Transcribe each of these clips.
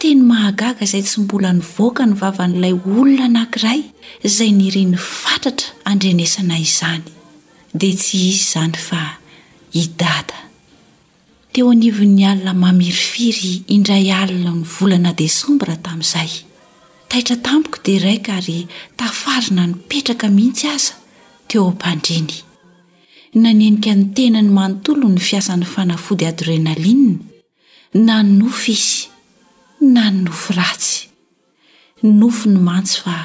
Teny mahagaga izay tsy mbola nivoaka ny vavan'ilay olona anankiray izay niriny fatratra andrenesana izany, dia tsy iza izany fa i Dada. Teo anivon'ny alina mamirifiry indray alina ny volana desambra tamin'izay. Taitra tampoka dia raika ary tafarina nipetraka mihitsy aza teo am-pandriany. Nanenika ny tenany manontolo ny fiasan'ny fanafody adrenaline. Na ny nofo izy, na ny nofo ratsy. Ny nofony mantsy fa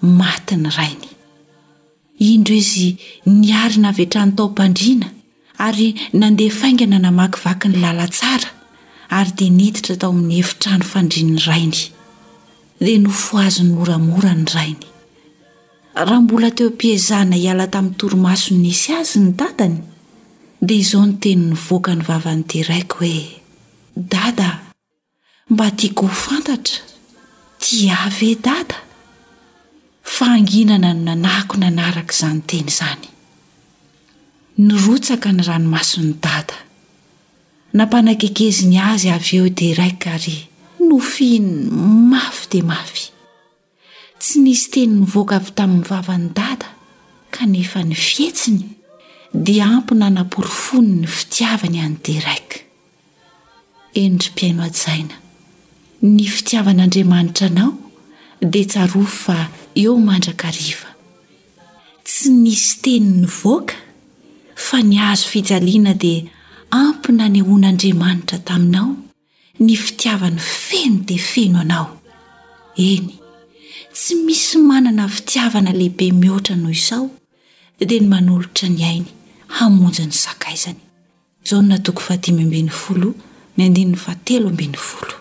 maty ny rainy. Indro izy niarina avy hatrany tao am-pandriana ary nandeha faingana namakivaky ny lalan-tsara ary dia niditra tao amin'ny efitrano fandrian'ny rainy. Dia nofohaziny moramora ny rainy. Raha mbola teo am-piezahana hiala tamin'ny torimasony nisy azy ny dadany, dia izao ny teny nivoaka ny vavan'i Derek hoe, Dada a! Mba tiako ho fantatra, tia ahy ve Dada? Fahanginana no nanahiko nanaraka izany teny izany. Nirotsaka ny ranomason'i Dada. Nampanakekeziny azy avy eo i Derek ary nofihiny mafy dia mafy. Tsy nisy teny nivoaka avy tamin'ny vavan'i Dada kanefa ny fihetsiny dia ampy nanaporofoany ny fitiavany an'i Derek. Eny ry mpihaino hajaina, ny fitiavan'Andriamanitra anao dia tsarovy fa eo mandrakariva. Tsy nisy teny nivoaka fa ny hazo fijaliana dia ampy nanehoan'Andriamanitra taminao. Ny fitiavany feno dia feno anao. Eny, tsy misy manana fitiavana lehibe mihoatra noho izao dia ny manolotra ny ainy hamonjy ny sakaizany. Jaona toko fahadimy ambin'ny folo ny andininy fahatelo ambin'ny folo.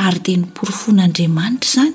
Ary dia noporofoin'Andriamanitra izany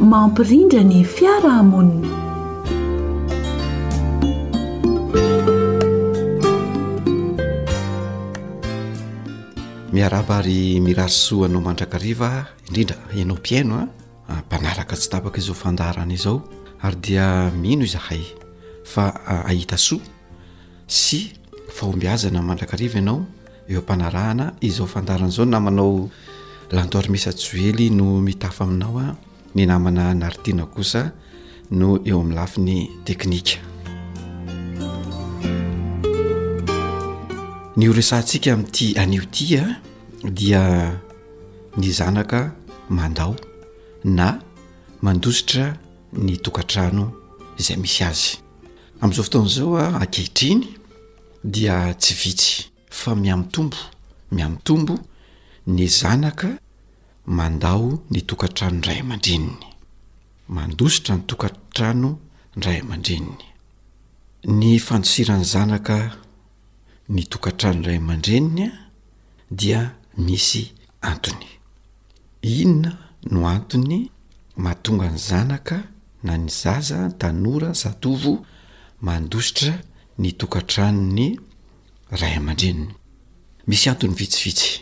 mampirindra ny fiarahamonina. Miarahaba ary mirary soa anao mandrakariva indrindra ianao mpiaino a ah. ah, mpanaraka tsy tapaka izao fandaharana izao ary dia mino izahay fa ah, ahita soa sy fahombiazana mandrakariva ianao Eo am-panarahana izao fandaharana izao namanao Lantormisa Joely no mitafa aminao a, ny namana Naritiana kosa no eo amin'ny lafiny teknika. Ny ho resahantsika amin'ity anio ity a dia ny zanaka mandao na mandositra ny tokantrano izay misy azy. Amin'izao fotoana izao a ankehitriny. dia tsy vitsy fa mihamitombo mihamitombo ny zanaka mandao ny tokantrano ray aman-dreniny mandositra ny tokantrano ndray aman-dreniny ny fandosiran'ny zanaka ny tokantrano ray aman-dreniny a dia misy antony inona no antony mahatonga ny zanaka na ny zaza tanora zatovo mandositra ny tokantranon'ny ray aman-dreniny. Misy antony vitsivitsy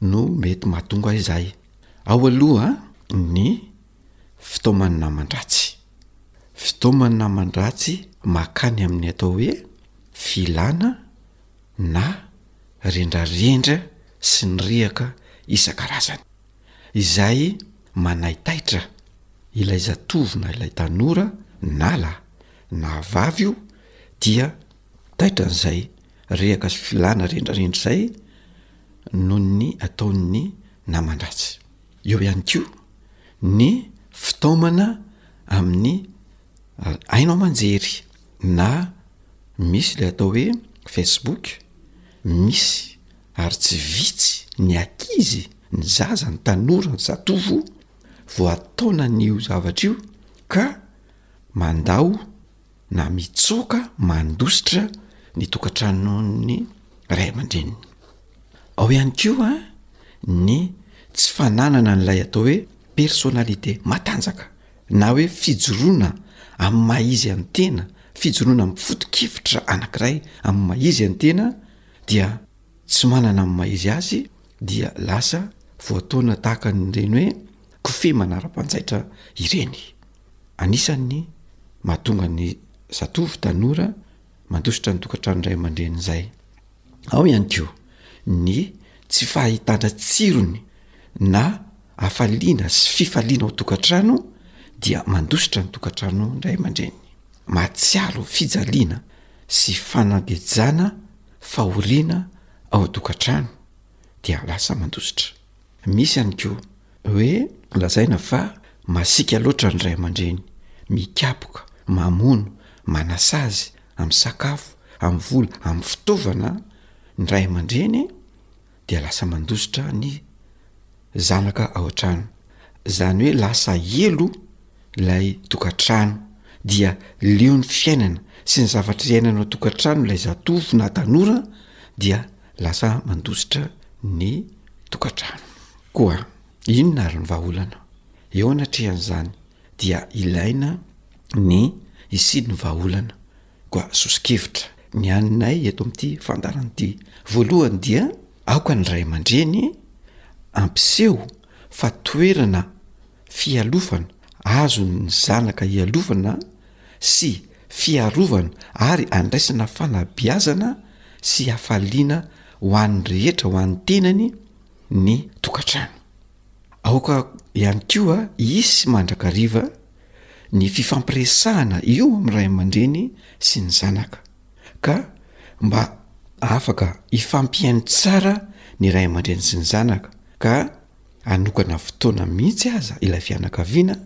no mety mahatonga izay. Ao aloha ny fitaoman'ny naman-dratsy. Fitaoman'ny naman-dratsy makany amin'ny atao hoe filana na rendrarendra sy ny riaka isan-karazany. Izay manaitaitra ilay zatovo na ilay tanora na lahy na vavy io dia taitra an'izay rehaka sy filana rendrarendra izay noho ny ataon'ny naman-dratsy. Eo ihany koa ny fitaomana amin'ny haino aman-jery na misy ilay atao hoe Facebook, misy ary tsy vitsy ny ankizy, ny zaza, ny tanora, ny zatovo voataonan'io zavatra io ka. mandao na mitsoaka mandositra ny tokantranon'ny ray aman-dreniny. Ao ihany koa ny tsy fananana an'ilay atao hoe personnalité matanjaka na hoe fijoroana amin'ny maha izy an'ny tena, fijoroana amin'ny foto-kevitra anankiray amin'ny maha izy an'ny tena dia tsy manana amin'ny maha izy azy dia lasa voataona tahaka an'ireny hoe kofehy manara-panjaitra ireny. Anisan'ny mahatonga ny zatovo tanora mandositra ny tokantranon'ny ray aman-dreniny izay. Ao ihany koa ny tsy fahitana tsirony na hafaliana sy fifaliana ao tokantrano dia mandositra ny tokantranon'ny ray aman-dreniny. Mahatsiaro fijaliana sy fanagejana, fahoriana ao an-tokantrano dia lasa mandositra. Misy ihany koa hoe lazaina fa masiaka loatra ny ray aman-dreny, mikapoka, mamono, manasazy amin'ny sakafo, amin'ny vola, amin'ny fitaovana ny ray aman-dreny dia lasa mandositra ny zanaka ao an-trano. Izany hoe lasa helo ilay tokantrano dia leo ny fiainana sy ny zavatra iainana ao an-tokantrano ilay zatovo na tanora dia Lasa mandositra ny tokantrano. Koa inona ary ny vahaolana? Eo anatrehan'izany dia ilaina ny hisian'ny vahaolana. Koa soso-kevitra ny anay eto amin'ity fandaharana ity. Voalohany dia aoka ny ray aman-dreny hampiseho fa toerana fialofana azon' ny zanaka ialofana sy fiarovana ary andraisana fanabeazana sy hafaliana ho an' ny rehetra ho an' ny tenany ny tokantrano. Aoka ihany koa hisy mandrakariva ny fifampiresahana eo amin' ny ray aman-dreny sy ny zanaka, ka mba afaka hifampihaino tsara ny ray aman-dreny sy ny zanaka, ka hanokana fotoana mihitsy aza ilay fianakaviana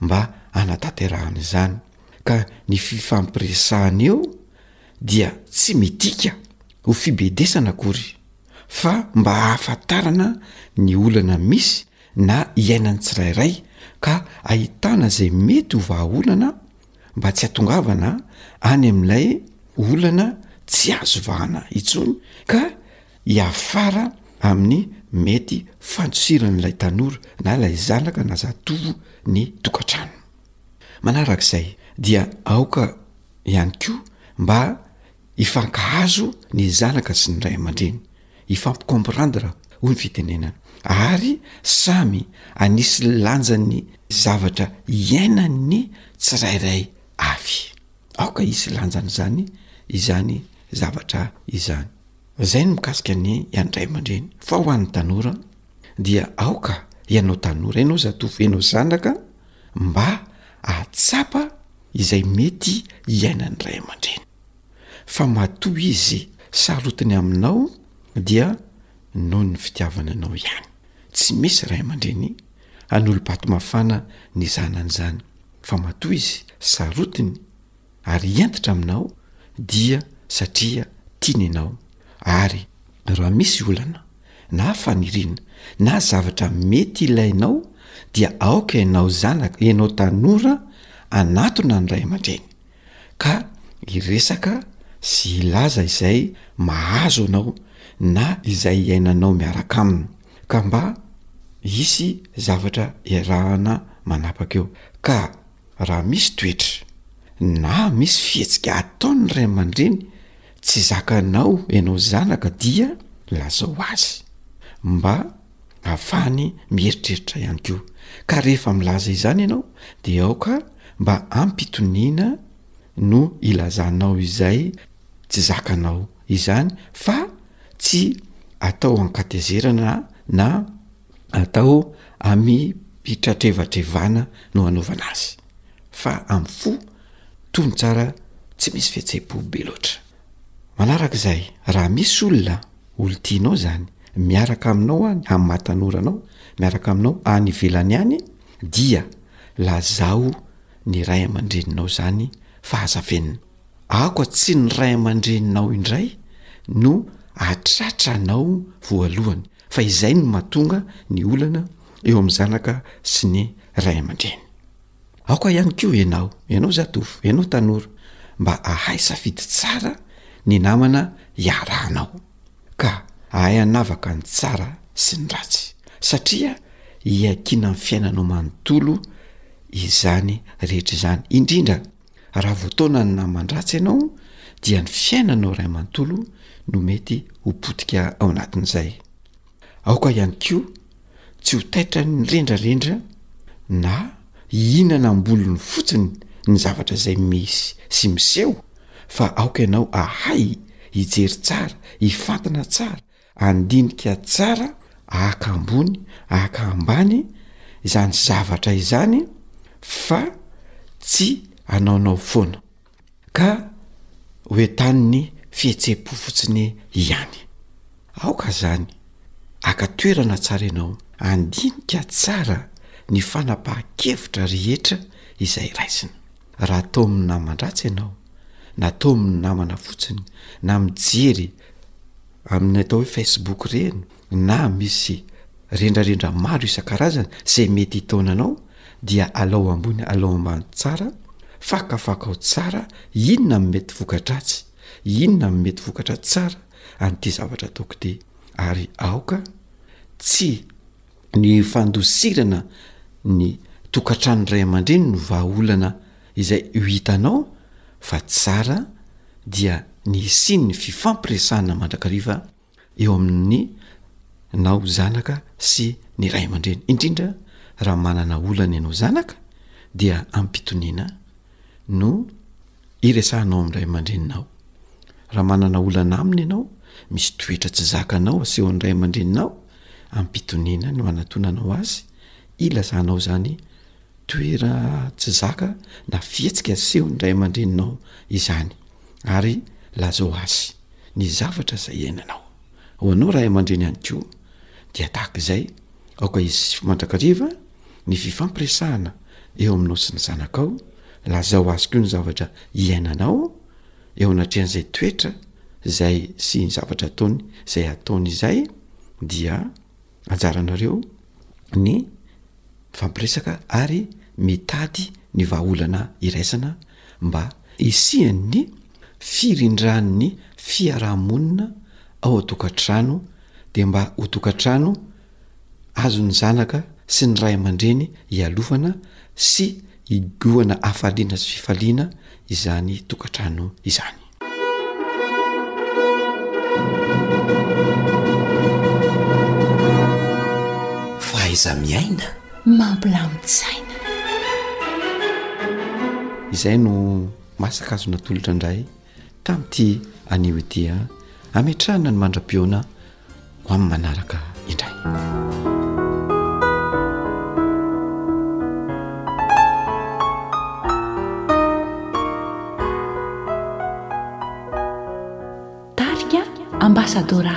mba hanatanterahana izany, ka ny fifampiresahana eo dia tsy midika ho fibedesana akory, fa mba hahafantarana ny olana misy na iainan'ny tsirairay, ka ahitana izay mety ho vahaolana mba tsy hatongavana any amin'ilay olana tsy azo vahana intsony ka hiafara amin'ny mety fandosiran'ilay tanora na ilay zanaka na zatovo ny tokantrano. Manarak'izay dia aoka ihany koa mba hifankahazo ny zanaka sy ny ray aman-dreny, hifampi-comprendre hoy ny fitenenana, ary samy hanisy lanja ny zavatra iainan'ny tsirairay avy. Aoka hisy lanjany izany izany zavatra izany. Izay ny mikasika ny an'ny ray aman-dreny. Fa ho an'ny tanora dia aoka ianao tanora, ianao zatovo, ianao zanaka mba ahatsapa izay mety hiainan'ny ray aman-dreny fa matoa izy sarotiny aminao dia noho ny fitiavana anao ihany. Tsy misy ray aman-dreny hanolo-bato mafana ny zanany izany fa matoa izy sarotiny ary hentitra aminao dia satria tiany ianao ary raha misy olana na faniriana na zavatra mety ilainao dia aoka ianao zanaka ianao tanora anatona ny ray aman-dreny ka hiresaka sy hilaza izay mahazo anao na izay iainanao miaraka aminy ka mba hisy zavatra iarahana manapaka eo ka Raha misy toetra na misy fihetsika ataon'ny ray aman-dreny tsy zakanao ianao zanaka dia lazao azy mba hahafahany mieritreritra ihany koa ka rehefa milaza izany ianao dia aoka mba ampitoniana no ilazanao izay tsy zakanao izany fa tsy atao ankatezerana na atao amim-pitratrevatrevana no anaovana azy, fa amin'ny fo tony tsara tsy misy fihetseham-po be loatra. Manaraka izay, raha misy olona, olon-tianao izany, miaraka aminao any amin'ny maha tanora anao, miaraka aminao any ivelany any, dia lazao ny ray aman-dreninao izany fa aza venona. Aoka tsy ny ray aman-dreninao indray no hahatratra anao voalohany, fa izay no mahatonga ny olana eo amin'ny zanaka sy ny ray aman-dreny. Aoka ihany koa ianao, ianao zatovo, ianao tanora, mba hahay safidy tsara ny namana iarahanao, ka hahay hanavaka ny tsara sy ny ratsy, satria iakiana amin'ny fiainanao manontolo izany rehetra izany, indrindra Raha voataonan'ny naman-dratsy ianao dia ny fiainanao iray manontolo no mety ho potika ao anatin'izay. Aoka ihany koa tsy ho taitra ny rendrarendra na hihinana ambolony fotsiny ny zavatra izay misy sy miseho fa aoka ianao ahay hijery tsara, hifantina tsara Andinika tsara ahaka ambony ahaka ambany izany zavatra izany fa tsy anaonao foana ka ho entanin'ny fihetsem-po fotsiny ihany. Aoka izany haka toerana tsara ianao, andinika tsara ny fanapahan-kevitra rehetra izay raisina. Raha toa amin'ny naman-dratsy ianao, na toa amin'ny namana fotsiny, na mijery, amin'ny atao hoe Facebook ireny na misy rendrarendra maro isan-karazany izay mety hitaona anao dia alao ambony alao ambany tsara fakafakao tsara inona amin'ny mety vokadratsy inona amin'ny mety vokatra tsara an'ity zavatra ataoko ity ary aoka tsy Ny fandosirana ny tokantranon'ny ray aman-dreny no vahaolana izay ho hitanao fa tsara dia ny hisian'ny fifampiresahana mandrakariva eo amin'ny nao zanaka sy ny ray aman-dreny indrindra raha manana olana ianao zanaka dia ampitoniana no Iresahanao amin'ny ray aman-dreninao. Raha manana olana aminy ianao, misy toetra tsy zakanao asehon'ny ray aman-dreninao, amim-pitoniana no hanatonanao azy, ilazanao izany toera tsy zaka na fihetsika asehon'ny ray aman-dreninao izany, ary lazao azy ny zavatra izay iainanao. Ho anao ray aman-dreny ihany koa dia tahaka izay, aoka izy mandrakariva, ny fifampiresahana eo aminao sy ny zanakao, lazao azy koa ny zavatra iainanao eo anatrehan'izay toetra izay sy ny zavatra ataony izay ataony izay dia anjaranareo ny fampiresaka ary mitady ny vahaolana iraisana mba isian'ny firindran'ny fiarahamonina ao an-tokantrano dia mba ho tokantrano azon'ny zanaka sy ny ray aman-dreny hialofana sy higohana hafaliana sy fifaliana izany tokantrano izany. Fahaiza-miaina mampilamin-tsaina. Izay no masaka azo natolotra indray tamin'ity anio ity. Hametrahana ny mandra-pihaona Ho amin'ny manaraka indray. ambasadaora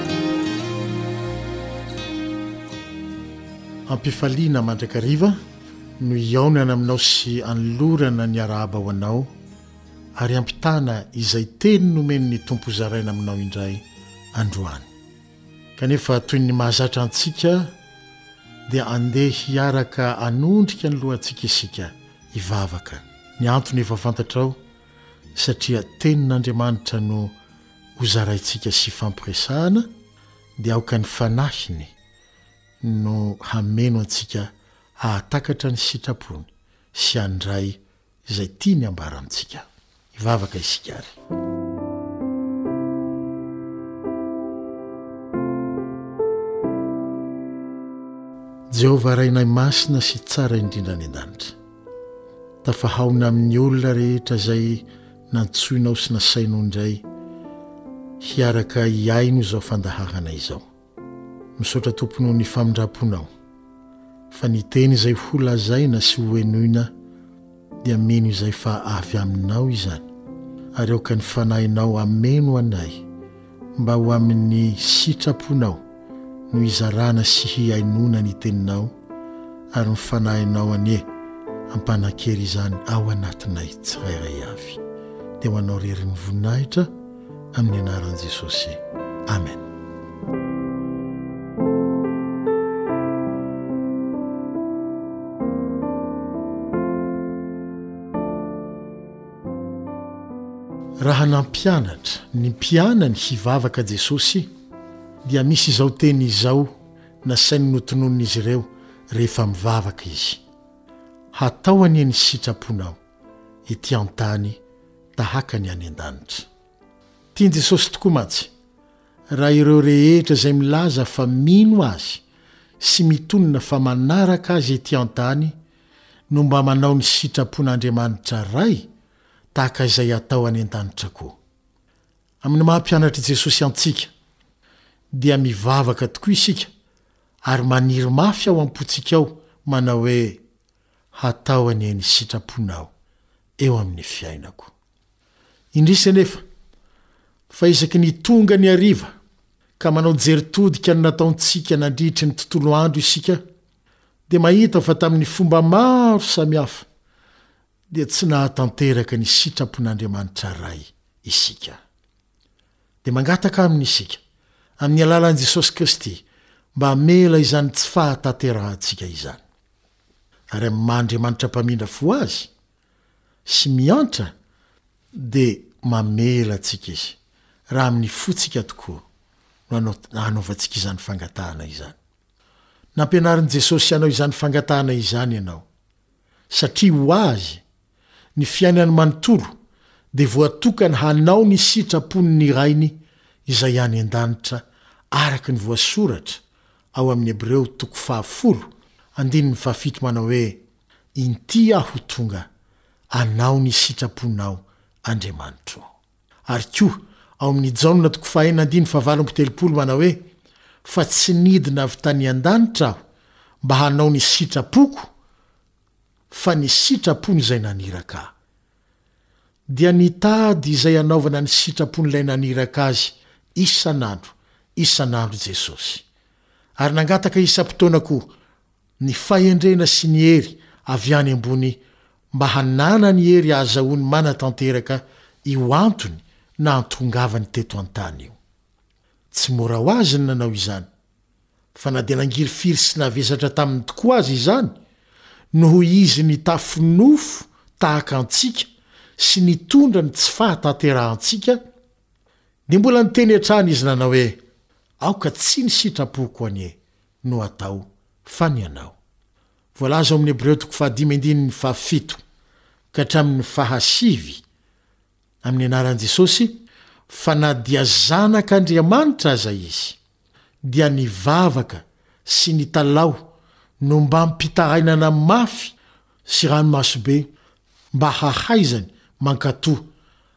Ampifaliana mandrakariva no hihaonana aminao sy anolorana ny arahaba ho anao ary ampitana izay teny nomen'ny Tompo hozaraina aminao indray androany. Kanefa toy ny mahazatra antsika dia andeha hiaraka hanondrika ny lohantsika isika hivavaka. Ny antony efa fantatrao satria tenin'Andriamanitra no ho zaraintsika sy hifampiresahana dia aoka ny Fanahiny no hameno antsika hahatakatra ny sitrapony sy handray izay tiany hambara amintsika. Hivavaka isika ary. Jehovah Rainay masina sy tsara indrindra any an-danitra, tafahaona amin'ny olona rehetra izay nantsoinao sy nasainao indray hiaraka hihaino izao fandaharana izao. Misaotra Tompo noho ny famindram-ponao fa ny teny izay ho lazaina sy ho henoina dia mino izay fa avy aminao izany ary aoka ny Fanahinao hameno anay Mba ho amin'ny sitraponao no hizarana sy hihainoana ny teninao ary ny fanahinao anie ampanan-kery izany ao anatinay tsirairay avy. Dia ho anao rery ny voninahitra amin'ny anaran'i Jesosy. Amen. Raha nampianatra ny mpianany hivavaka Jesosy, dia misy izao teny izao nasainy notononin'izy ireo rehefa mivavaka izy, Hatao anie ny sitraponao, etỳ an-tany tahaka ny any an-danitra. Tian'i Jesosy tokoa mantsy raha ireo rehetra izay milaza fa mino azy sy mitonona fa manaraka azy etỳ an-tany no mba manao ny sitrapon'Andriamanitra Ray tahaka izay atao any an-danitra koa. Amin'ny maha mpianatr'i Jesosy antsika, dia mivavaka tokoa isika ary maniry mafy ao am-pontsika ao manao hoe, Hatao anie ny sitraponao eo amin'ny fiainako. Indrisy anefa, fa isaky ny tonga ny hariva ka manao jery todika ny nataontsika nandritry ny tontolo andro isika, dia mahita fa tamin'ny fomba maro samihafa dia tsy nahatanteraka ny sitrapon'Andriamanitra Ray isika. Dia mangataka Aminy isika, amin'ny alalan'i Jesosy Kristy, mba hamela izany tsy fahatanterahantsika izany. Ary amin'ny maha Andriamanitra Mpamindra fo Azy sy miantra dia mamela antsika Izy, raha amin'ny fontsika tokoa no hanaovantsika izany fangatahana izany. Nampianarin'i Jesosy hanao izany fangatahana izany ianao, satria ho Azy, ny fiainany manontolo dia voatokana hanao ny sitrapon'ny Rainy Izay any an-danitra, araka ny voasoratra ao amin'ny Hebreo toko fahafolo, andininy fahafito manao hoe, Inty Aho tonga, anao ny sitraponao, Andriamanitro. Ary koa, ao amin'i Jaona toko fahenina andininy fahavalo amby telopolo manao hoe, Fa tsy nidina avy tany an-danitra aho mba hanao ny sitrapoko, fa ny sitrapon'izay naniraka ahy. Dia nitady izay hanaovana ny sitrapon'ilay naniraka azy isan'andro isan'andro Jesosy. Ary nangataka isam-potoana koa ny fahendrena sy ny hery avy any ambony mba hananany hery hahazahoany manatanteraka io antony nahatongavany teto an-tany io. Tsy mora ho azy ny nanao izany, fa na dia nangirifiry sy navesatra taminy tokoa aza izany, noho izy nitafy nofo tahaka antsika sy nitondra ny tsy fahatanterahantsika, dia mbola niteny hatrany izy nanao hoe, Aoka tsy ny sitrapoko anie, no atao fa ny anao. Voalaza ao amin'ny Hebreo toko fahadimy andininy fahafito ka hatramin'ny fahasivy amin'ny anaran'i Jesosy fa na dia Zanak'Andriamanitra aza izy dia nivavaka sy nitalaho nombam-pitarainana mafy sy ranomasobe mba hahaizany mankatò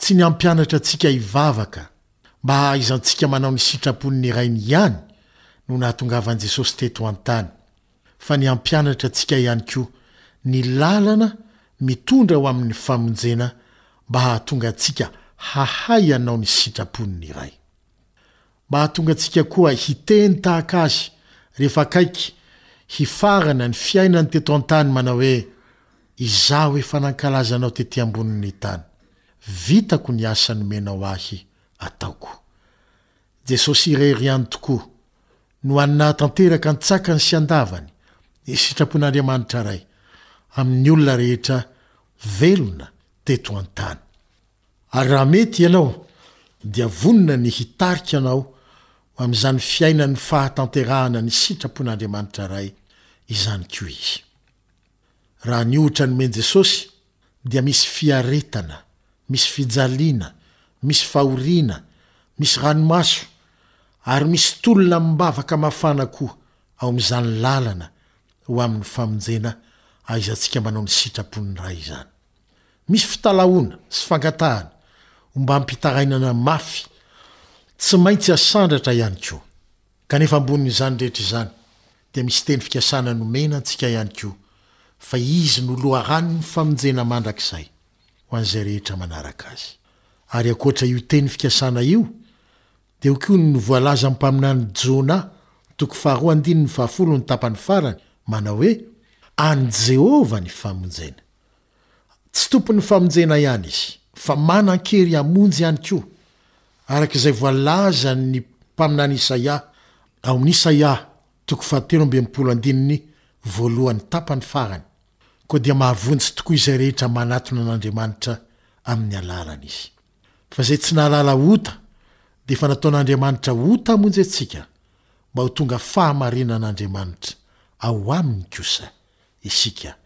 Tsy ny hampianatra antsika hivavaka mba hahaizantsika manao ny sitrapon'ny Rainy ihany no nahatongavan'i Jesosy teto an-tany, fa ny hampianatra antsika ihany koa ny lalana mitondra ho amin'ny famonjena mba hahatonga antsika hahay hanao ny sitrapon'ny Ray. Mahatonga antsika koa hiteny tahaka azy rehefa akaiky hifarana ny fiainany teto an-tany manao hoe, Izaho efa nankalaza anao tety ambonin'ny tany. Vitako ny asa nomenao ahy ataoko. Jesosy irery ihany tokoa no an'ny nahatanteraka an-tsakany sy an-davany ny sitrapon'Andriamanitra Ray amin'ny olona rehetra velona teto an-tany. Ary raha mety ianao, dia vonona ny hitarika anao amin'izany fiainan'ny fahatanterahana ny sitrapon'Andriamanitra Ray izany koa Izy. Raha ny ohatra nomen'i Jesosy, dia misy fiaretana, misy fijaliana, misy fahoriana, misy ranomaso, ary misy tolona amim-bavaka mafana koa ao amin'izany lalana ho amin'ny famonjena ahaizantsika manao ny sitrapon'ny Ray izany. Misy fitalahoana sy fangatahana ombam-pitarainana mafy tsy maintsy asandratra ihany koa. Kanefa ambonin'izany rehetra izany dia misy teny fikasana nomena antsika ihany koa fa izy no loharanon'ny famonjena mandrakizay ho an'izay rehetra manaraka azy. Ary ankoatra io teny fikasana io dia io koa no voalazan'ny mpaminany Jona toko faharoa andininy fahafolo ny tapany farany manao hoe, An'i Jehovah ny famonjena. Tsy tompon'ny famonjena ihany izy, fa manan-kery hamonjy ihany koa, araka izay voalazan'ny mpaminany Isaia ao amin'ny Isaia toko fahatelo amby enimpolo andininy voalohany tapany farany, Koa dia mahavonjy tokoa izay rehetra manatona an'Andriamanitra amin'ny alalany izy. Fa izay tsy nahalala ota, dia efa nataon'Andriamanitra ota hamonjy antsika, mba ho tonga fahamarinan'Andriamanitra ao aminy kosa isika,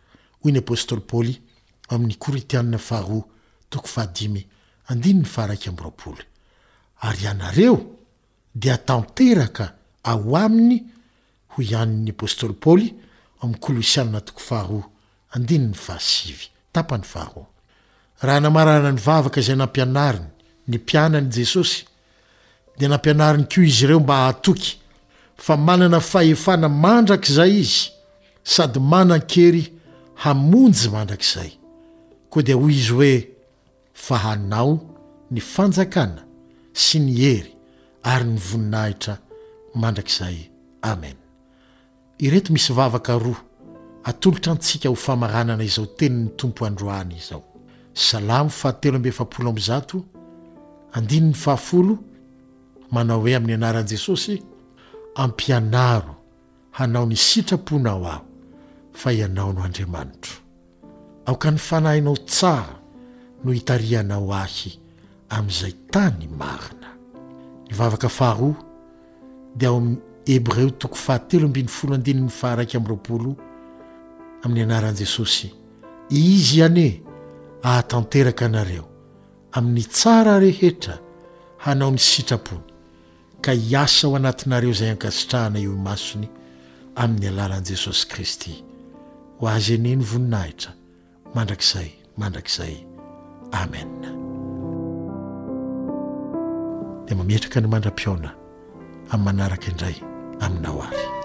hoy ny apostoly Paoly amin'ny Korintiana faharoa toko fahadimy andininy faharaika amby roapolo, ary ianareo dia tanteraka ao aminy, hoy ihany ny apostoly Paoly amin'ny Kolosiana toko faharoa andininy fahasivy, tapany faharoa. Raha namarana ny vavaka izay nampianariny ny mpianany Jesosy, dia nampianariny koa izy ireo mba hahatoky fa manana fahefana mandrakizay izy sady manan-kery hamonjy mandrakizay. Koa dia hoy izy hoe, Fa anao ny fanjakana sy ny hery ary ny voninahitra mandrakizay. Amen. Ireto misy vavaka roa atolotra antsika ho famaranana izao tenin'ny Tompo androany izao. Salamo fahatelo amby efapolo amby zato, andininy fahafolo, manao hoe amin'ny anaran'i Jesosy, Ampianaro hanao ny sitraponao aho, fa Ianao no Andriamanitro. Aoka ny fanahinao tsara no hitarihanao ahy amin'izay tany marina. Ny vavaka faharoa dia ao amin'ny Hebreo toko fahatelo ambin'ny folo andininy faharaika amby roapolo amin'ny anaran'i Jesosy, Izy anie hahatanteraka anareo amin'ny tsara rehetra hanao ny sitrapony ka hiasa ao anatinareo izay ankasitrahana eo imasony amin'ny alalan'i Jesosy Kristy. Ho Azy anie ny voninahitra mandrakizay mandrakizay. Amena. Dia mametraka ny mandra-pihaona amin'ny manaraka indray aminao ary.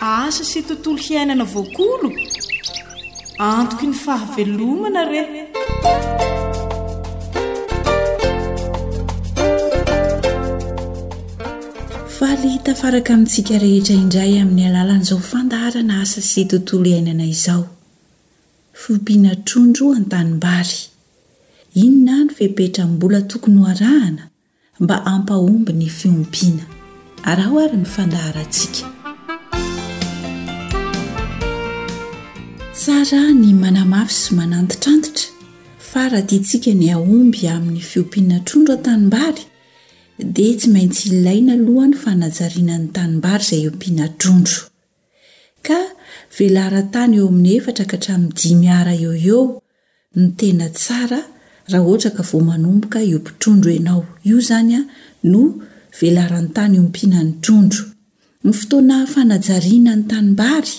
Asa sy tontolo hiainana voakolo? Antoky ny fahavelomana re! Faly tafaraka amintsika rehetra indray amin'ny alalan'izao fandaharana asa sy tontolo iainana izao. Fiompiana trondro an-tanimbary. Inona no fepetra mbola tokony ho arahana? mba hampahomby ny fiompiana. Araho ary ny fandaharantsika. Tsara ny manamafy sy manantitrantitra fa raha tiantsika ny hahomby amin'ny fiompiana trondro an-tanimbary dia tsy maintsy ilaina aloha ny fanajariana ny tanimbary izay ompiana trondro. Ka velaran-tany eo amin'ny efatra ka hatramin'ny dimy ara eo ho eo Ny tena tsara raha ohatra ka vao manomboka io mpitrondro enao io zany no velaran-tany ompianan'ny trondro. Ny fotoana fanajariana ny tanimbary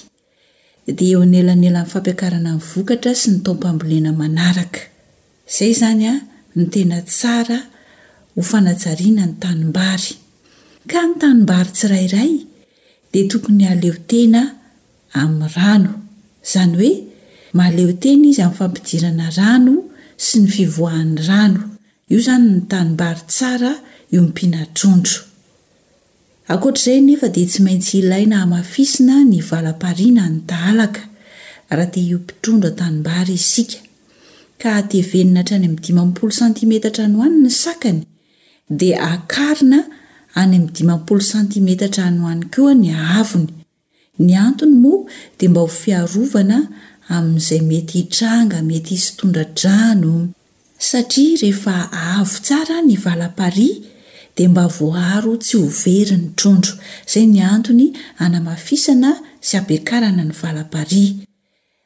dia eo anelanelan'ny fampiakarana ny vokatra sy ny taom-pambolena manaraka. Izay zany no tena tsara ho fanajariana ny tanimbary. Ka ny tanimbary tsirairay dia tokony haleo tena amin'ny rano, izany hoe mahaleotena izy amin'ny fampidirana rano sy ny fivoahan'ny rano, io izany ny tanimbary tsara iompiana trondro. Ankoatra izay anefa dia tsy maintsy ilaina hamafisina ny valampariana ny tahalaka raha te hiompy trondro an-tanimbary isika, ka atevenina hatrany amin'ny dimampolo santimetatra any ho any ny sakany dia akarina any amin'ny dimampolo santimetatra any ho any koa ny haavony, Ny antony moa dia mba ho fiarovana amin'izay mety hitranga, mety hisy tondra-drano, satria rehefa avo tsara ny valaparihy dia mba voaaro tsy ho very ny trondro. Izay ny antony hanamafisana sy hampiakarana ny valaparihy.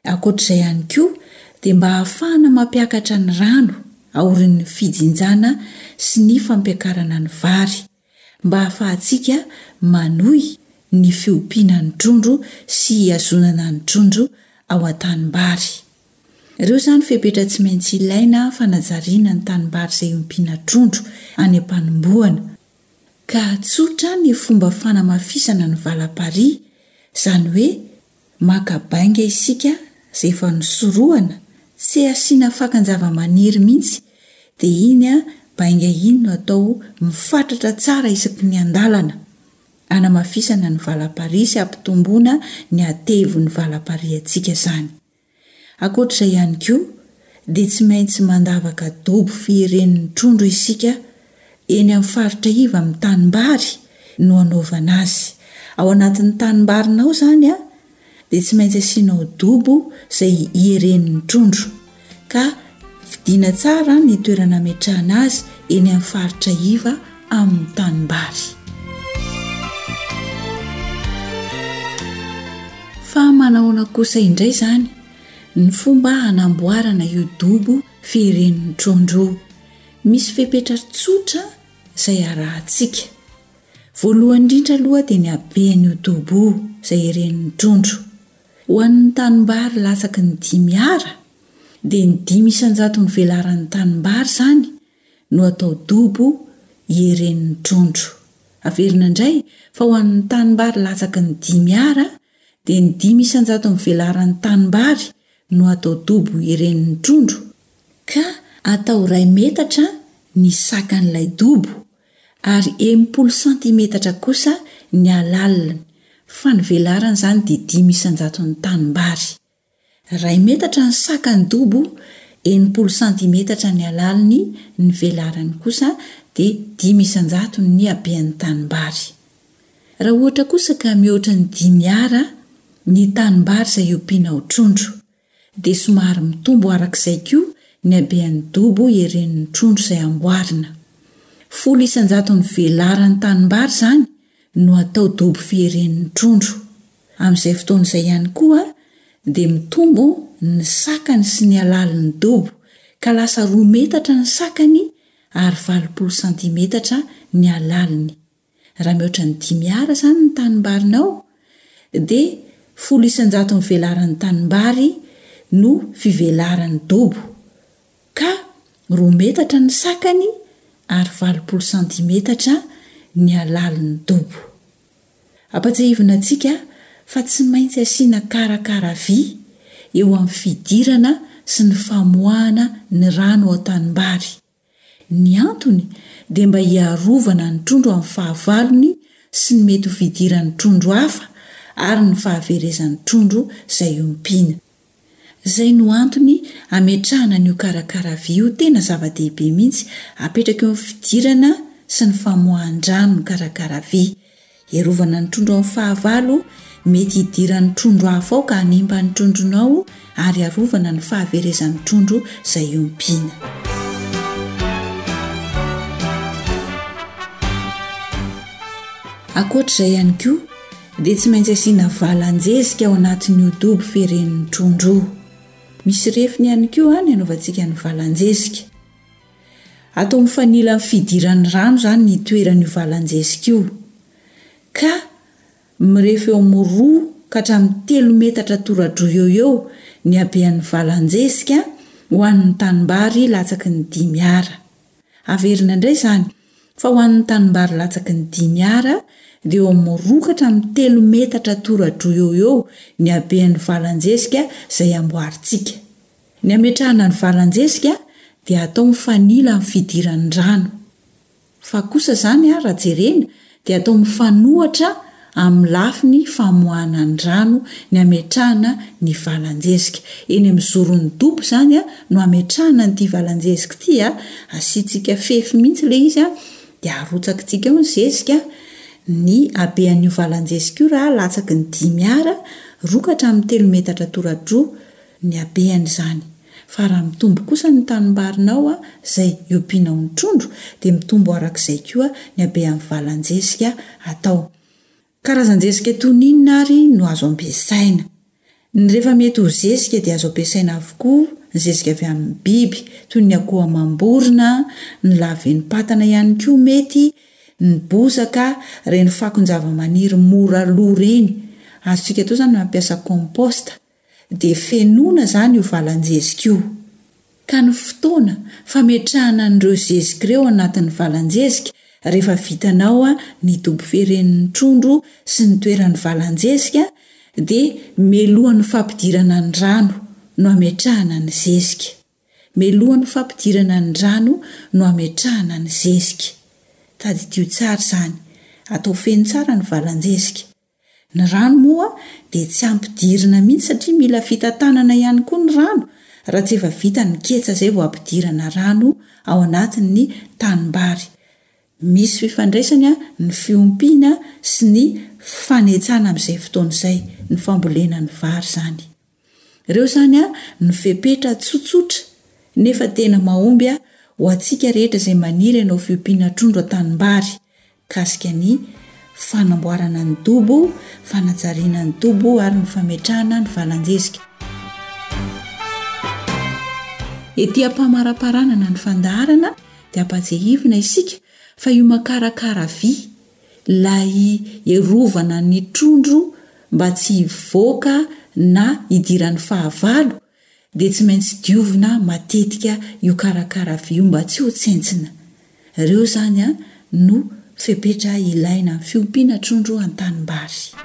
Ankoatra izay ihany koa dia mba hahafahana mampiakatra ny rano aorin'ny fijinjana sy ny fampiakarana ny vary mba hahafahantsika manohy ny fiompiana ny trondro sy hihazonana ny trondro ao an-tanimbary. Ireo izany fepetra tsy maintsy ilaina fanajariana ny tanimbary izay ompiana trondro any am-panombohana ka tsotra ny fomba fanamafisana ny valaparihy izany hoe Maka bainga isika zay efa nosorohana tse asiana fakan-javamaniry mintsy de iny an bainga iny no atao mifatratra tsara isaky ny andalana anamafisana ny valam-parihy sy ampitomboana ny hatevon'ny valam-parihantsika zany Ankoatra izay ihany koa dia tsy maintsy mandavaka dobo fihiren'ny trondro isika eny amin'ny faritra iva amin'ny tanimbary no anaovana azy. Ao anatin'ny tanimbarinao izany dia tsy maintsy asianao dobo izay hiheren'ny trondro ka fidiana tsara ny toerana ametrahana azy eny amin'ny faritra iva. amin'ny tanimbary. Fa manahoana kosa indray izany ny fomba hanamboarana io dobo fihiren'ny trondro io? Misy fepetra tsotra izay arahantsika. Voalohany indrindra aloha dia ny haben'io dobo io izay hiren'ny trondro. Ho an'ny tanimbary latsaky ny dimy ara dia ny dimy isan-jaton'ny velaran'ny tanimbary izany no atao dobo hieren'ny trondro. Averina indray fa ho an'ny tanimbary latsaky ny dimy ar dia ny dimy isan-jaton'ny velaran'ny tanimbary no atao dobo hieren'ny trondro ka atao iray metatra ny sakan'ilay dobo ary enimpolo santimetatra kosa ny halaliny fa ny velaran'izany dia dimy isan-jaton'ny tanimbary. Iray metatra ny saka ny dobo, enimpolo santimetatra ny halaliny, ny velarany kosa dia dimy isan-jato ny haben'ny tanimbary. Raha ohatra kosa ka mihoatra ny dimy Ar ny tanimbary izay ompianao trondro, dia somary mitombo araka izay koa ny haben'ny dobo iheren'ny trondro izay amboarina. Folo isan-jato ny velaran'ny tanimbary izany no atao dobo fiheren'ny trondro. Amin'izay fotoana izay ihany koa dia mitombo ny sakany sy ny halalin'ny dobo ka lasa roa metatra ny sakany ary valopolo santimetatra ny halaliny. Raha mihoatra ny dimy ara izany ny tanimbarinao dia folo isan-jato ny velaran'ny tanimbary no fivelaran'ny dobo ka roa metatra ny sakany ary valopolo santimetatra ny halalin'ny dobo. Ampatsiahivina antsika fa tsy maintsy asiana karakara vy eo amin'ny fidirana sy ny famoahana ny rano ao an-tanimbary. Ny antony dia mba hiarovana ny trondro amin'ny fahavalony sy ny mety ho fidiran'ny trondro hafa ary ny fahaverezan'ny trondro izay ompiana. Izay no antony ametrahana an'io karakara vy io tena zava-dehibe mihitsy apetraka eo ny fidirana sy ny famoahan-drano ny karakara vy. Hiarovana ny trondro amin'ny fahavalo, mety hidiran'ny trondro hafa ao ka hanimba ny trondronao ary hiarovana ny fahaverezan'ny trondro izay ompiana. Ankoatra izay ihany koa, dia tsy maintsy asiana valan-jezika ao anatin'io dobo firen'ny trondro io. Misy refiny ihany koa ny anaovantsika ny valan-jezika. Atao mifanila amin'ny fidiran'ny rano izany ny itoeran'io valan-jezika io, ka mirefy eo amin'ny roa ka hatramin'ny telo metatra tora-droa eo ho eo ny habean'ny valan-jezika ho an'ny tanimbary latsaky ny dimy ara. Averina indray izany fa ho an'ny tanimbary latsaky ny dimy Ar dia eo amin'ny roa ka hatramin'ny telo metatra tora-droa eo ho eo ny haben'ny valan-jezika izay amboarintsika. Ny hametrahana ny valan-jezika dia atao mifanila amin'ny fidiran'ny rano. Fa kosa izany raha jerena dia atao mifanohitra amin'ny lafiny famoahana ny rano ny hametrahana ny valan-jezika. Eny amin'ny zoron'ny dobo izany no hametrahana an'ity valan-jezika ity, asiantsika fefy mihitsy ilay izy dia arotsakintsika ao ny zezika, ny habean'io valan-jezika io raha latsaky ny dimy ar, roa ka hatramin'ny telo metatra tora-droa, ny habeany izany fa raha mitombo kosa ny tanimbarinao izay iompianao ny trondro dia mitombo araka izay koa ny habean'ny valan-jesika atao. Karazan-jesika toy ny inona ary no azo ampiasaina? Ny rehefa mety ho zezika dia azo ampiasaina avokoa ny zezika avy amin'ny biby toy ny akoho amam-borona, ny lavenipatana ihany koa mety, ny bozaka, ireny fakon-javamaniry mora lo ireny. Azontsika atao izany ny mampiasa compost dia fenoina izany io valan-jezika io, ka ny fotoana fametrahana an'ireo zezika ireo anatin'ny valan-jezika rehefa vitanao ny dobo firen'ny trondro sy ny toeran'ny valan-jezika dia melohan'ny fampidirana ny rano no ametrahana ny zezika melohan'ny fampidirana ny rano no ametrahana ny zezika tadidio tsara izany atao feno tsara ny valan-jezika Ny rano moa dia tsy ampidirina mihitsy satria mila fitantanana ihany koa ny rano raha tsy efa vita ny ketsa izay vao ampidirana rano ao anatin'ny tanimbary. Misy fifandraisany ny fiompiana sy ny fanetsana amin'izay fotoana izay, ny fambolena ny vary izany. Reo zany a no fepetra tsotsotra nefa tena mahomby a ho atsika rehetra zay maniry anao fiompiana trondro an-tanimbary mikasika ny fanamboarana ny dobo, fanajariana ny dobo ary ny fametrahana ny valan-jezika. Ety am-pamaraparanana ny fandaharana dia ampatsiahivina isika fa io makarakara vy Ilay hiarovana ny trondro mba tsy hivoaka na hidiran'ny fahavalo dia tsy maintsy diovina matetika io karakara vy io mba tsy ho tsentsina. Ireo izany no fepetra ilaina amin'ny fiompiana trondro an-tanimbary.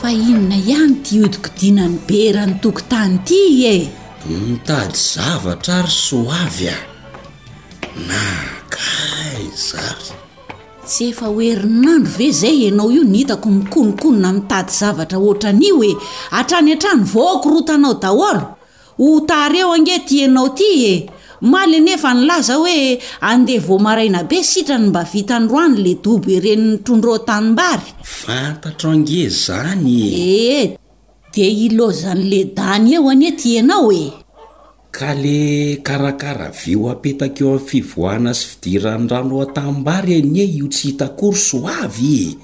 Fa inona ihany ity hodikodinan'ny be eran'ny tokontany ity e? Mitady zavatra ary soavy a! Nagaiza ary? Tsy efa ho herinandro ve izay ianao io no hitako mikonokonona mitady zavatra ohatran'io e! Hatrany hatrany voakorontanao daholo! Ho tareo ange ty enao ty e! Maly anefa nilaza hoe andeha vao maraina be sitrany mba vita androany le dobo eren'ny trondro tanimbary. Fantatro ange zany e! Ee, de ilaozan'le dany eo anie ty enao e! Ka le karakara vy ho apetaka eo amin'ny fivoahana sy fidiran'ny rano ao an-tanimbary anie io tsy hita akory soavy e!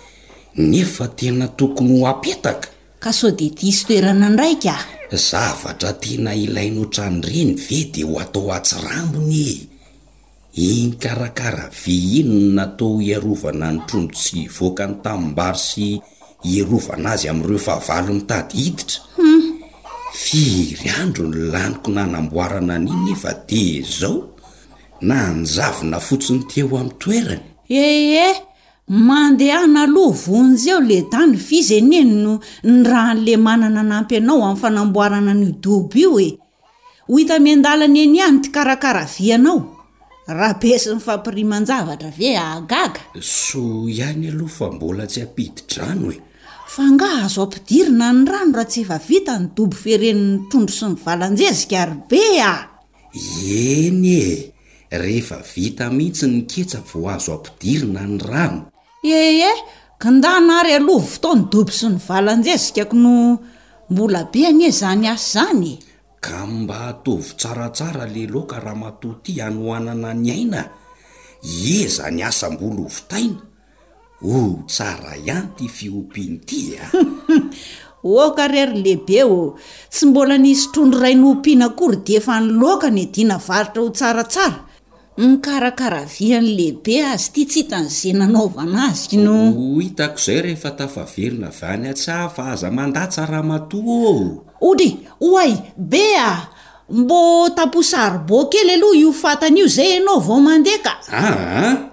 Nefa tena tokony ho apetaka! Ka sao dia diso toerana ndraiky aho? Zavatra tena ilaina ohatran'ireny ve dia ho atao an-tsirambina e! Hikarakara ve inona natao hiarovana ny trondro tsy hivoaka ny tanimbary sy hiarovana azy amin'ireo fahavalo mitady hiditra? Hum! Firy andro no laniko nanamboarana an'iny nefa dia izao, nanjavona fotsiny teo amin'ny toerany! Ee! Mandehana aloha vonjeo le dany f'izy anie no nirahan'le mana nanampy anao amin'ny fanamboarana an'io dobo io e! Ho hita miandalana eny ihany ty karakara vy anao! Rabe sy ny fampiriman-javatra ve hahagaga? Soa ihany aloha fa mbola tsy ampidi-drano e! Fa angaha azo ampidirina ny rano raha tsy efa vita ny dobo feren'ny trondro sy ny valan-jezika ry be a! Eny e! Rehefa vita mihitsy ny ketsa vao azo ampidirina ny rano. Ee, kindana ary aloha vtao ny dobo sy ny valan-jezikako no mbola be anie izany asa izany e! Ka mba ataovy tsaratsara le laoka ramatoa ty hanohanana ny aina e! Ieza ny asa mbola ho vitaina? O! tsara ihany ty fiompiany ty a! O! ka re ry lehibe ô! tsy mbola nisy trondro ray nohompiana akory dia efa ny loaka no edina varotra ho tsaratsara? mikarakara avia any lehibe azy ty tsy hitany ze nanaovana azy no. Ho hitako zay rehefa tafaverina avy any an-tsaha fa aza mandatsa ramatoa ô! Odry! oay! be a! mbo tapoha saribao kely aloha io fatana io zay enao vao mandeha ka! Aa!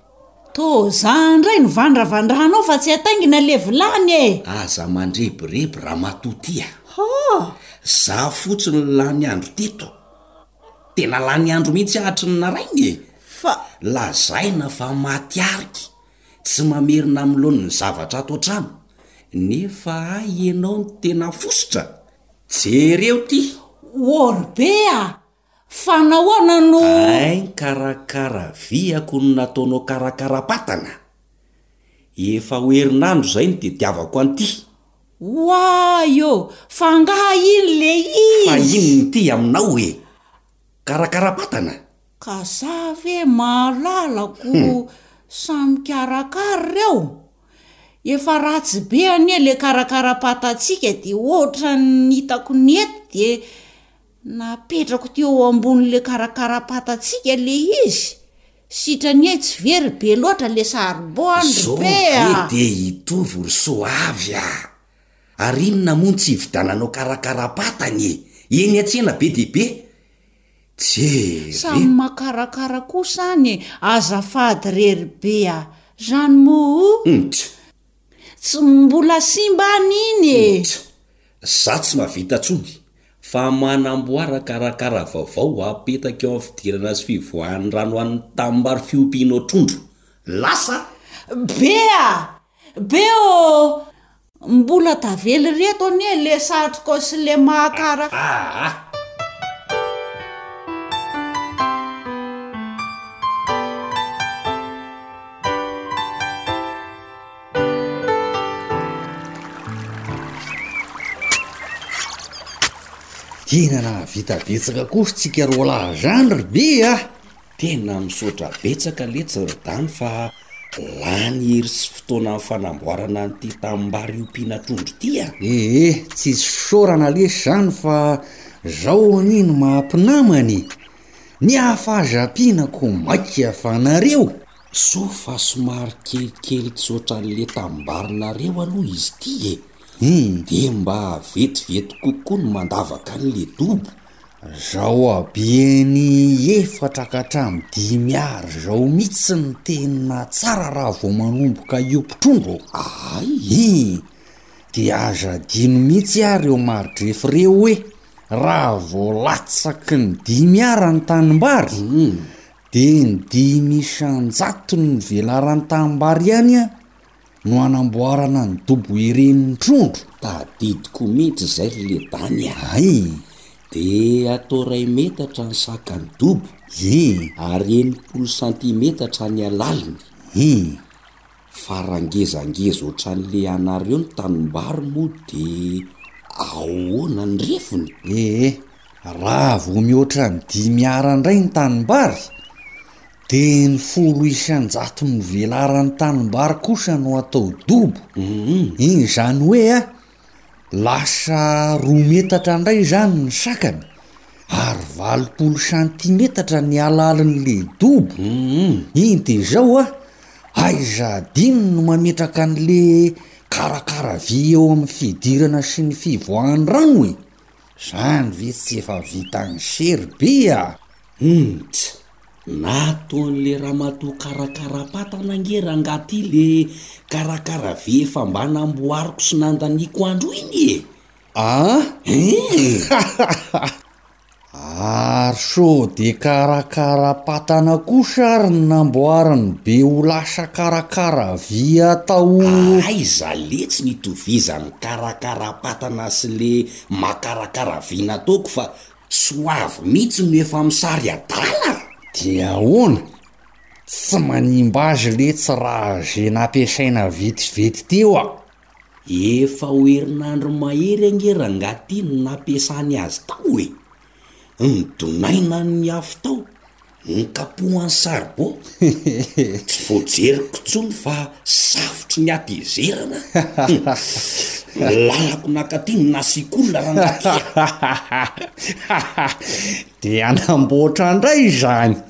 Toa za ndray no vandravandranao fa tsy hataingina le vilany e! Aza mandrebireby ramatoa ty a! Hoo! Za fotsiny no lany andro teto. Tena lany andro mihitsy ahatry ny narainy e! Fa. Lazaina fa maty ariky, tsy mamerina amin'ny laoniny ny zavatra ato an-trano, nefa hay ianao no tena fositra? Jereo ty! Worbe a! Fa nahoana no. Ain karakara viako no nataonao karakara-patana? Efa ho herinandro izay no tediavako an'ity. Oay ô! Fa angaha iny le izy? Fa iny n'ity aminao e! Karakara-patana? Ka za ve mahalala ko samy mikarakara ireo? Efa ratsy be anie le karakara-patantsika de ohatran'ny hitako ny eto de. Napetrako teo ambony le karakarapatantsika le izy, sitrany ê tsy very be loatra le saribao an ry Be a! Zao ve dia hitovy ry soa avy a! Ary inona moa ny tsy hividananao karakarapatany ê! Eny an-tsena be dia be! Jereo! Samy makarakara kosa any e! Azafady re ry Be a! Zany moa o! Humm! Tch! Tsy mbola simba an iny e! Ouch! Za tsy mahavita tsony fa manamboara karakara vaovao apetaka eo am fidirana sy fivoahan'ny rano an ny tanimbary fiompianao trondro. Lasa! Be a! Be ô! Mbola tavela ireto anie le satrokao sy le maha kara. Aa! Tena nahavita betsaka koa ry tsika roa lahy zany ry Be a! Tena misaotra betsaka letsy ry Dan fa lany hery sy fotoana ny fanamboarana an'ity tanimbary ompiana trondro ity a! Ee, tsy isaorana lesy izany fa izao anie no maha-mpinamana e! Ny hafa aza ampiana koa maika fa nareo! Soa fa somary kelikely tsy ohatran'le tambarinareo aloha izy ity e! De mba vetivety kokoa ny mandavaka an'le dobo. Zao habeny efatra ka hatramin'ny dimy Ar zao mitsy ny tena tsara raha vao manomboka hihompy trondro ô! Ahay e! De aza adino mitsy ary reo maridrefy reo hoe raha vao latsaky ny dimy Ar ny tanimbary, Dia ny dimy isan-jatony ny velaran'ny tanimbary ihany an no hanamboarana ny dobo iren'ny trondro? Tadidiko mihitsy izay ry ledany a! Ay! Dia atao iray metatra ny sakan'ny dobo, Ii. ary enimpolo santimetatra ny halaliny, Ii. Fa raha ngezangeza otran'le anareo ny tanimbary moa de ahoana ny refiny? Ee, raha vao mihoatra ny dimy Ar ndray ny tanimbary de ny folo isan-jaton'ny velaran'ny tanimbary kosa no atao dobo, iny izany hoe a, Lasa roa metatra indray izany ny sakany ary valopolo santimetatra ny halalin'le dobo. Iny de zao a, aiza adino ny mametraka an'le karakara vy eo amin'ny fidirana sy ny fivoahan'ny rano e? Zany ve tsy efa vitan'i Serby a! Humm tsy nataon'le ramatoa karakara-patana ange rangah ty le karakara vy efa mba namboariko sy nandaniako andro iny e! An? Eeh! Ary sao dia karakara-patana kosa ary ny namboarin'i be ho lasa karakara vy atao ho. Aiza letsy ny itovizan'ny karakara-patana sy le makarakara vy nataoko fa tsy ho avy mihitsy no efa misary adala a! Dia ahoana? Tsy manimba azy letsy raha ze nampiasaina vetivety teo a! Efa ho herinandro mahery ange rangahy ity no nampiasany azy tao e! Nidonaina ny afo tao, nikapohany saribô, tsy voajeriko intsony fa safotry ny hatezerana an! Lalako nakaty ny nasiako olona rangahy ity a! Dia hanamboatra indray izany!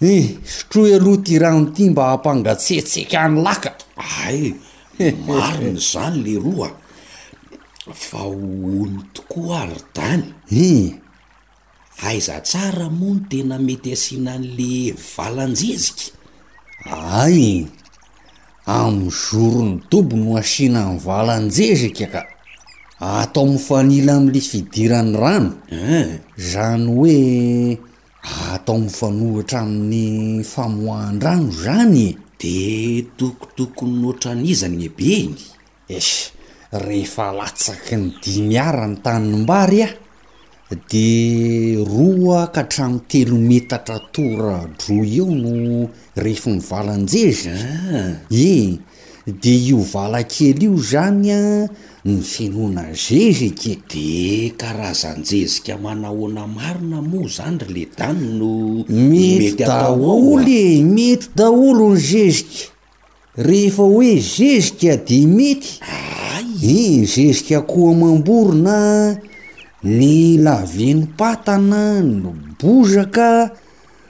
He! sotroy aloha ity rano ity mba hampangatsiatsiaka ny laka! Hay e! marina izany leroa a! fa hono tokoa aho ry Dany e! aiza tsara moa no tena mety asiana an'le valan-jezika? Hay e! amin'ny zoron'ny dobo no asiana ny valan-jezika ka! atao mifanila amin'ilay fidiran'ny rano, izany hoe. Raha atao mifanohitra amin'ny famoahan-drano izany e! Dia tokotokony ohatran'iza ny habeny? Eish, rehefa latsaky ny dimy ara ny tanimbary a! Dia roa ka hatramin'ny telo metatra toradroa eo no refin'ny valan-jeja a! Eny, Dia io vala kely io zany an ny fenoana zeziky e! De karazanjezika manahoana marina moa zany ry ledan no mety atao ao a? Mety daholo e, mety daholo ny zezika, rehefa hoe zezika de mety ny zezika akoho amam-borona, ny lavenom-patana, ny bozaka,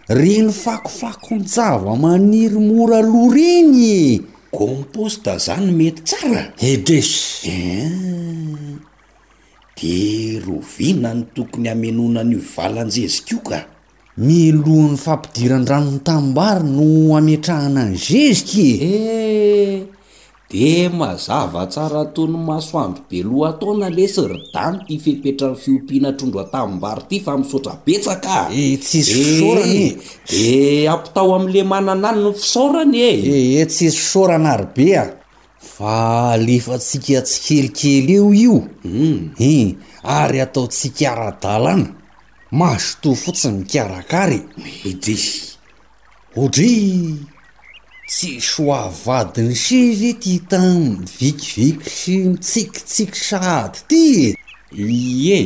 reny fakofakon-java maniry mora lo reny e! Compost zany mety tsara? Edresh! Eehh! De rovina no tokony hamenoana an'io valan-jezika io ka! Mialohan'ny fampidiran-dranon'ny tanimbary no hametrahana ny zezika e! Eehh! Dia mazava tsara toy ny masoandro be lohataona lesy ry Dan ity fepetran'ny fiompiana trondro an-tanimbary ity fa misaotra betsaka a! Ee tsisy fisaorana e! Dia ampitao amin'ny lemanana any ny fisaorana e! Ee tsisy fisaorana ry be a! Fa alefantsika tsikelikely eo io e! Ary ataontsika ara-dalana! Mazotoa fotsiny mikarakara e! Mety. Odrii! Tsy soa vadiny sy ve ity tam mivikiviky sy mitsikitsiky sahady ty e! Ie,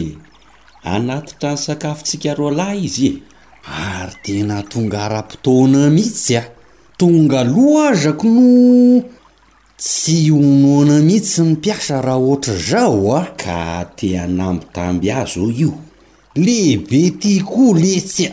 hanatitra ny sakafontsika roa lahy izy e! Ary tena tonga ara-potoana mihitsy a! Tonga aloha aza ko no tsy ho noana mihitsy ny mpiasa raha ohatr'izao a! Ka te hanambitamby azy hoy io, lehibe ty ko letsy a!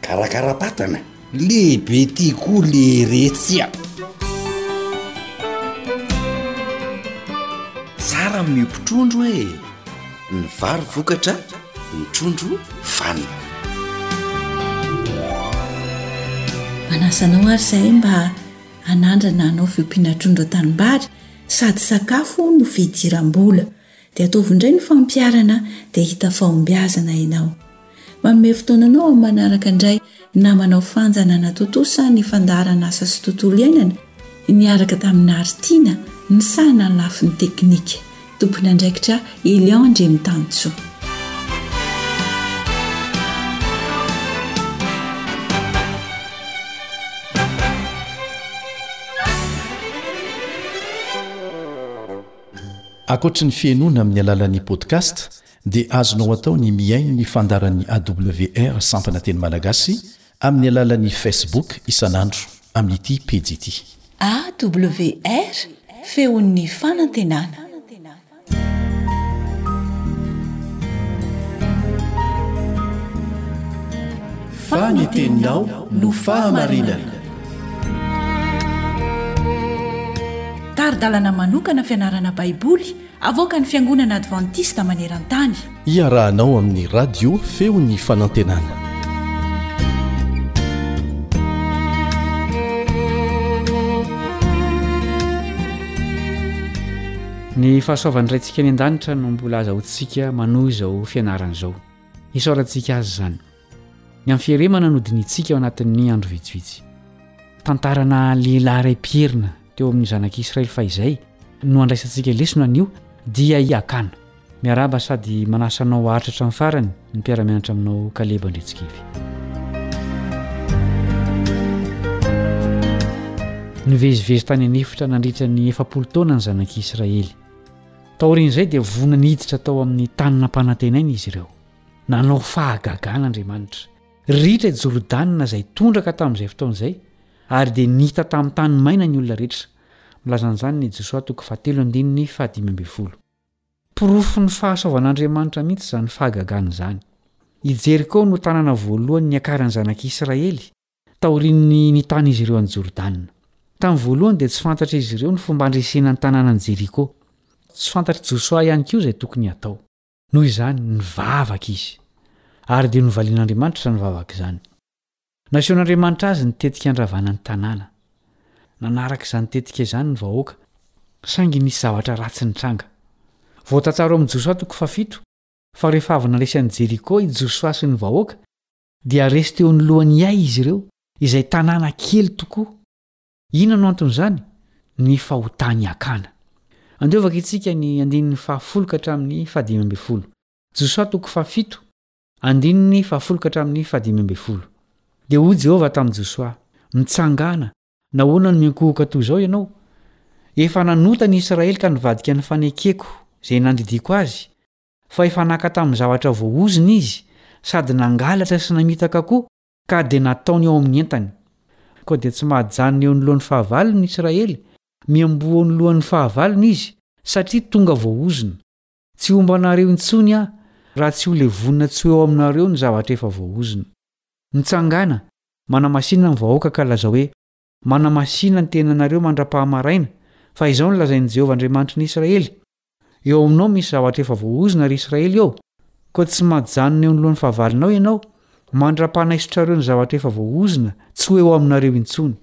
Karakara-patana. Lehibe ty koa leheretsy a! Tsara amin'io mpitrondro e! Ny vary vokatra, ny trondro vanona. Manasa anao ary izahay mba hanandrana hanao fiompiana trondro an-tanimbary sady sakafo no fidiram-bola. Dia ataovy indray ny fampiharana dia hita fahombiazana ianao. Manome fotoananao amin'ny manaraka indray namanao Fanja nanatontosa ny fandaharan'asa sy tontolo iainana niaraka tamin'i Nary Tiana misahana ny lafiny teknika, tompon'andraikitra Elion Ndremitantsoa. Ankoatry ny fihenoana amin'ny alalan'ny podcast dia azonao atao ny mihaino ny fandaharan'ny AWR sampana teny malagasy amin'ny alalan'ny Facebook isan'andro amin'ity pejy ity. AWR, feon'ny fanantenana. Fa ny teninao no fahamarinana. Tari-dalana manokana fianarana Baiboly avoakan'ny Fiangonana Advantista maneran-tany. Iarahanao amin'ny Radio Feon'ny Fanantenana. Ny fahasoavan'ny Raintsika any an-danitra no mbola azahoantsika manohy izao fianarana izao. Isaorantsika Azy izany. Ny amin'ny fieremana no dinihintsika ao anatin'ny andro vitsivitsy. Tantarana lehilahy iray mpierina teo amin'ny zanak'i Israely fahizay no handraisantsika lesona anio, dia i Akana. Miarahaba sady manasa anao haharitra hatramin'ny farany ny mpiara-mianatra aminao Kaleba Andretsikivy. Nivezivezy tany an'efitra nandritra ny efapolo taona ny zanak'i Israely. Taorian'izay dia vonona niditra tao amin'ny tany nampanantenaina izy ireo. Nanao fahagagana Andriamanitra. Ritra i Jordana izay tondraka tamin'izay fotoana izay, ary dia nita tamin'ny tany maina ny olona rehetra. Milaza an'izany ny Josoa toko fahatelo andininy fahadimy ambin'ny folo. Porofon'ny fahasoavan'Andriamanitra mihitsy izany fahagagana izany. I Jeriko no tanàna voalohany niakaran'ny zanak'Israely, taorian'ny nitan'izy ireo an'i Jordana. Tamin'ny voalohany dia tsy fantatr'izy ireo ny fomba handresena ny tanànan'i Jeriko. Tsy fantatr'i Josoa ihany koa izay tokony hatao. Noho izany, nivavaka izy, ary dia novalian'Andriamanitra izany vavaka izany. Nasehon'Andriamanitra azy ny tetika handravana ny tanàna. Nanaraka izany tetika izany ny vahoaka, saingy nisy zavatra ratsy nitranga. Voatantara ao amin'ny Josoa toko fahafito fa rehefa avy nandresy an'i Jeriko i Josoa sy ny vahoaka, dia resy teo anoloan'i Ay izy ireo, izay tanàna kely tokoa. Inona no anton'izany? Ny fahotany hakana. Andeha hovaka isika ny andininy fahafolo ka hatramin'ny fahadimy ambin'ny folo. Josoa toko fahafito, andininy fahafolo ka hatramin'ny fahadimy ambin'ny folo. Dia hoy Jehovah tamin'i Josoa, Mitsangàna, nahoana no miankohoka toy izao ianao? Efa nanota ny Israely ka nivadika ny fanekeko izay nandidiako azy, fa efa naka tamin'ny zavatra voaozona izy, sady nangalatra sy namitaka koa, ka dia nataony ao amin'ny entany. Koa dia tsy mahajanona eo anoloan'ny fahavalony ny Israely, miamboho eo anoloan'ny fahavalony izy, satria tonga voaozona. Tsy homba anareo intsony aho, raha tsy holevonina tsy ho eo aminareo ny zavatra efa voaozona. Mitsangàna, manamasinina ny vahoaka ka lazao hoe, Manamasina ny tenanareo mandra-pahamaraina, fa izao no lazain'i Jehovah Andriamanitry ny Israely, Eo aminao misy zavatra efa voaozona, ry Israely ô, koa tsy mahajanona eo anoloan'ny fahavalonao ianao, mandra-panaisotrareo ny zavatra efa voaozona, tsy ho eo aminareo intsony.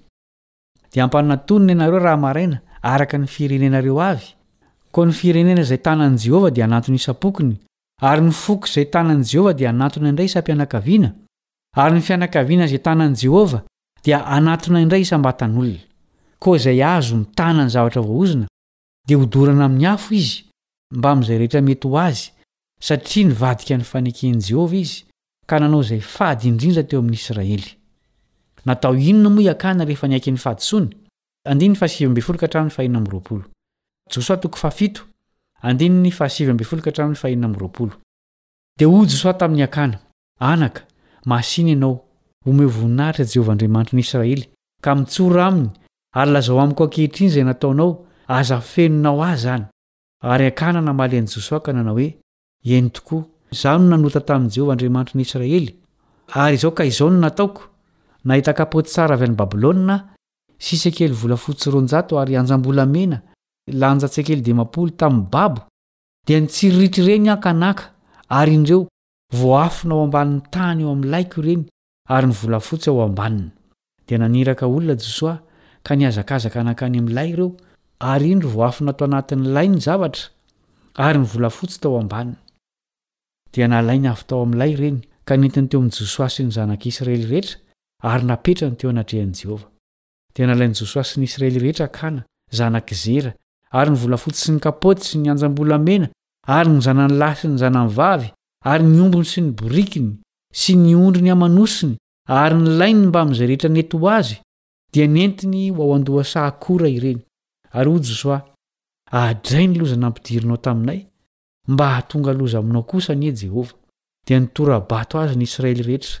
Dia hampanatonina ianareo raha maraina, araka ny firenenareo avy, koa ny firenena izay tanan'i Jehovah dia hanantona isam-pokony, ary ny foko izay tanan'i Jehovah dia hanantona indray isam-pianakaviana, ary ny fianakaviana izay tanan'i Jehovah Dia hanatona indray isam-batan'olona. Koa izay azo mitana ny zavatra voaozona, dia hodorana amin'ny afo izy mbamin'izay rehetra mety ho azy, satria nivadika ny faneken'i Jehovah izy, ka nanao izay fady indrindra teo amin'ny Israely. Natao inona moa i Akana rehefa niaiky ny fahadisoany? Andininy fahasivy ambin'ny folo ka hatramin'ny fahenina amby roapolo. Josoa toko fahafito, andininy fahasivy ambin'ny folo ka hatramin'ny fahenina amby roapolo. Dia hoy Josoa tamin'i Akana, Anaka, masina ianao. Omeo voninahitra Jehovah Andriamanitry ny Israely, ka mitsorona aminy, ary lazao amiko ankehitriny izay nataonao, aza afeninao ahy izany. Ary akana namaly an'i Josoa ka nanao hoe, Eny tokoa, izaho no nanota tamin'i Jehovah Andriamanitry ny Israely, ary izao ka izao no nataoko, Nahita kapoty tsara avy any Babylona aho, sisekely volafotsy roanjato ary anjam-bolamena lanjan-tsekely dimampolo tamin'ny babo. Dia nitsiriritry ireny aho ka naka, ary indreo, Voaafina ao ambanin'ny tany eo amin'ny laiko ireny ary ny volafotsy ao ambaniny. Dia naniraka olona Josoa ka nihazakazaka nankany amin'ny lay ireo, ary indro voaafina ato anatin'ny lay ny zavatra ary ny volafotsy tao ambaniny. Dia nalainy avy tao amin'ny lay ireny ka nentiny teo amin'i Josoa sy ny zanak'Israely rehetra ary napetrany teo anatrehan'i Jehovah. Dia nalain'i Josoa sy ny Israely rehetra Akana, zanak'i Zera, ary ny volafotsy sy ny kapaoty sy ny anjam-bolamena, ary ny zanany lahy sy ny zanany vavy, ary ny ombiny sy ny borikiny, sy ny ondriny aman'osiny, ary ny laininy mbamin'izay rehetra nety ho azy, dia nentiny ho ao an-dohasaha Kora ireny. Ary hoy Josoa, Adray ny loza nampidirinao taminay, mba hahatonga loza aminao kosa anie Jehovah. Dia nitora-bato azy ny Israely rehetra,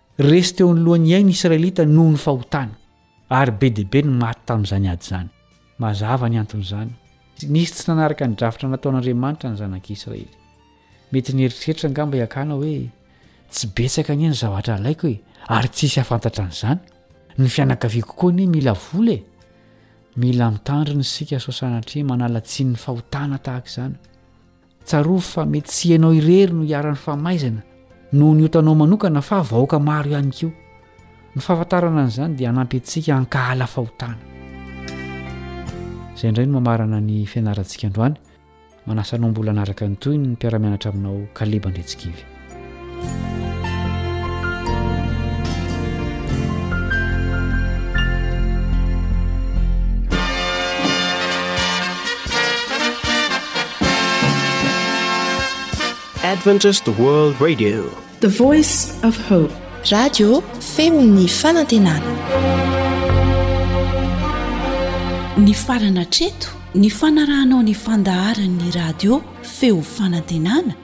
Resy teo anoloan'ny ainy Israelita noho ny fahotana, ary be dia be ny maty tamin'izany ady izany. Mazava ny anton'izany, nisy tsy nanaraka ny drafitra nataon'Andriamanitra ny zanak'i Israely. Mety nieritreritra angamba i Akana hoe, 'Tsy betsaka anie ny zavatra alaiko e, ary tsy hisy hahafantatra an'izany. Ny fianakaviako koa anie mila vola e! Mila mitandrina isika sao sanatria manala tsiny ny fahotana tahaka izany. Tsarovy fa mety tsy ianao irery no iharan'ny famaizana noho ny otanao manokana fa vahoaka maro ihany koa. Ny fahafantarana an'izany dia hanampy antsika hankahala fahotana. Izay indray no mamarana ny fianarantsika androany. Manasa anao mbola hanaraka ny tohiny ny mpiara-mianatra aminao Caleb Andriantsikivy. Adventist World Radio, the voice of hope. Radio Femon'ny Fanantenana. Ny farana treto, ny fanarahanao ny fandaharan'ny radio Feo Fanantenana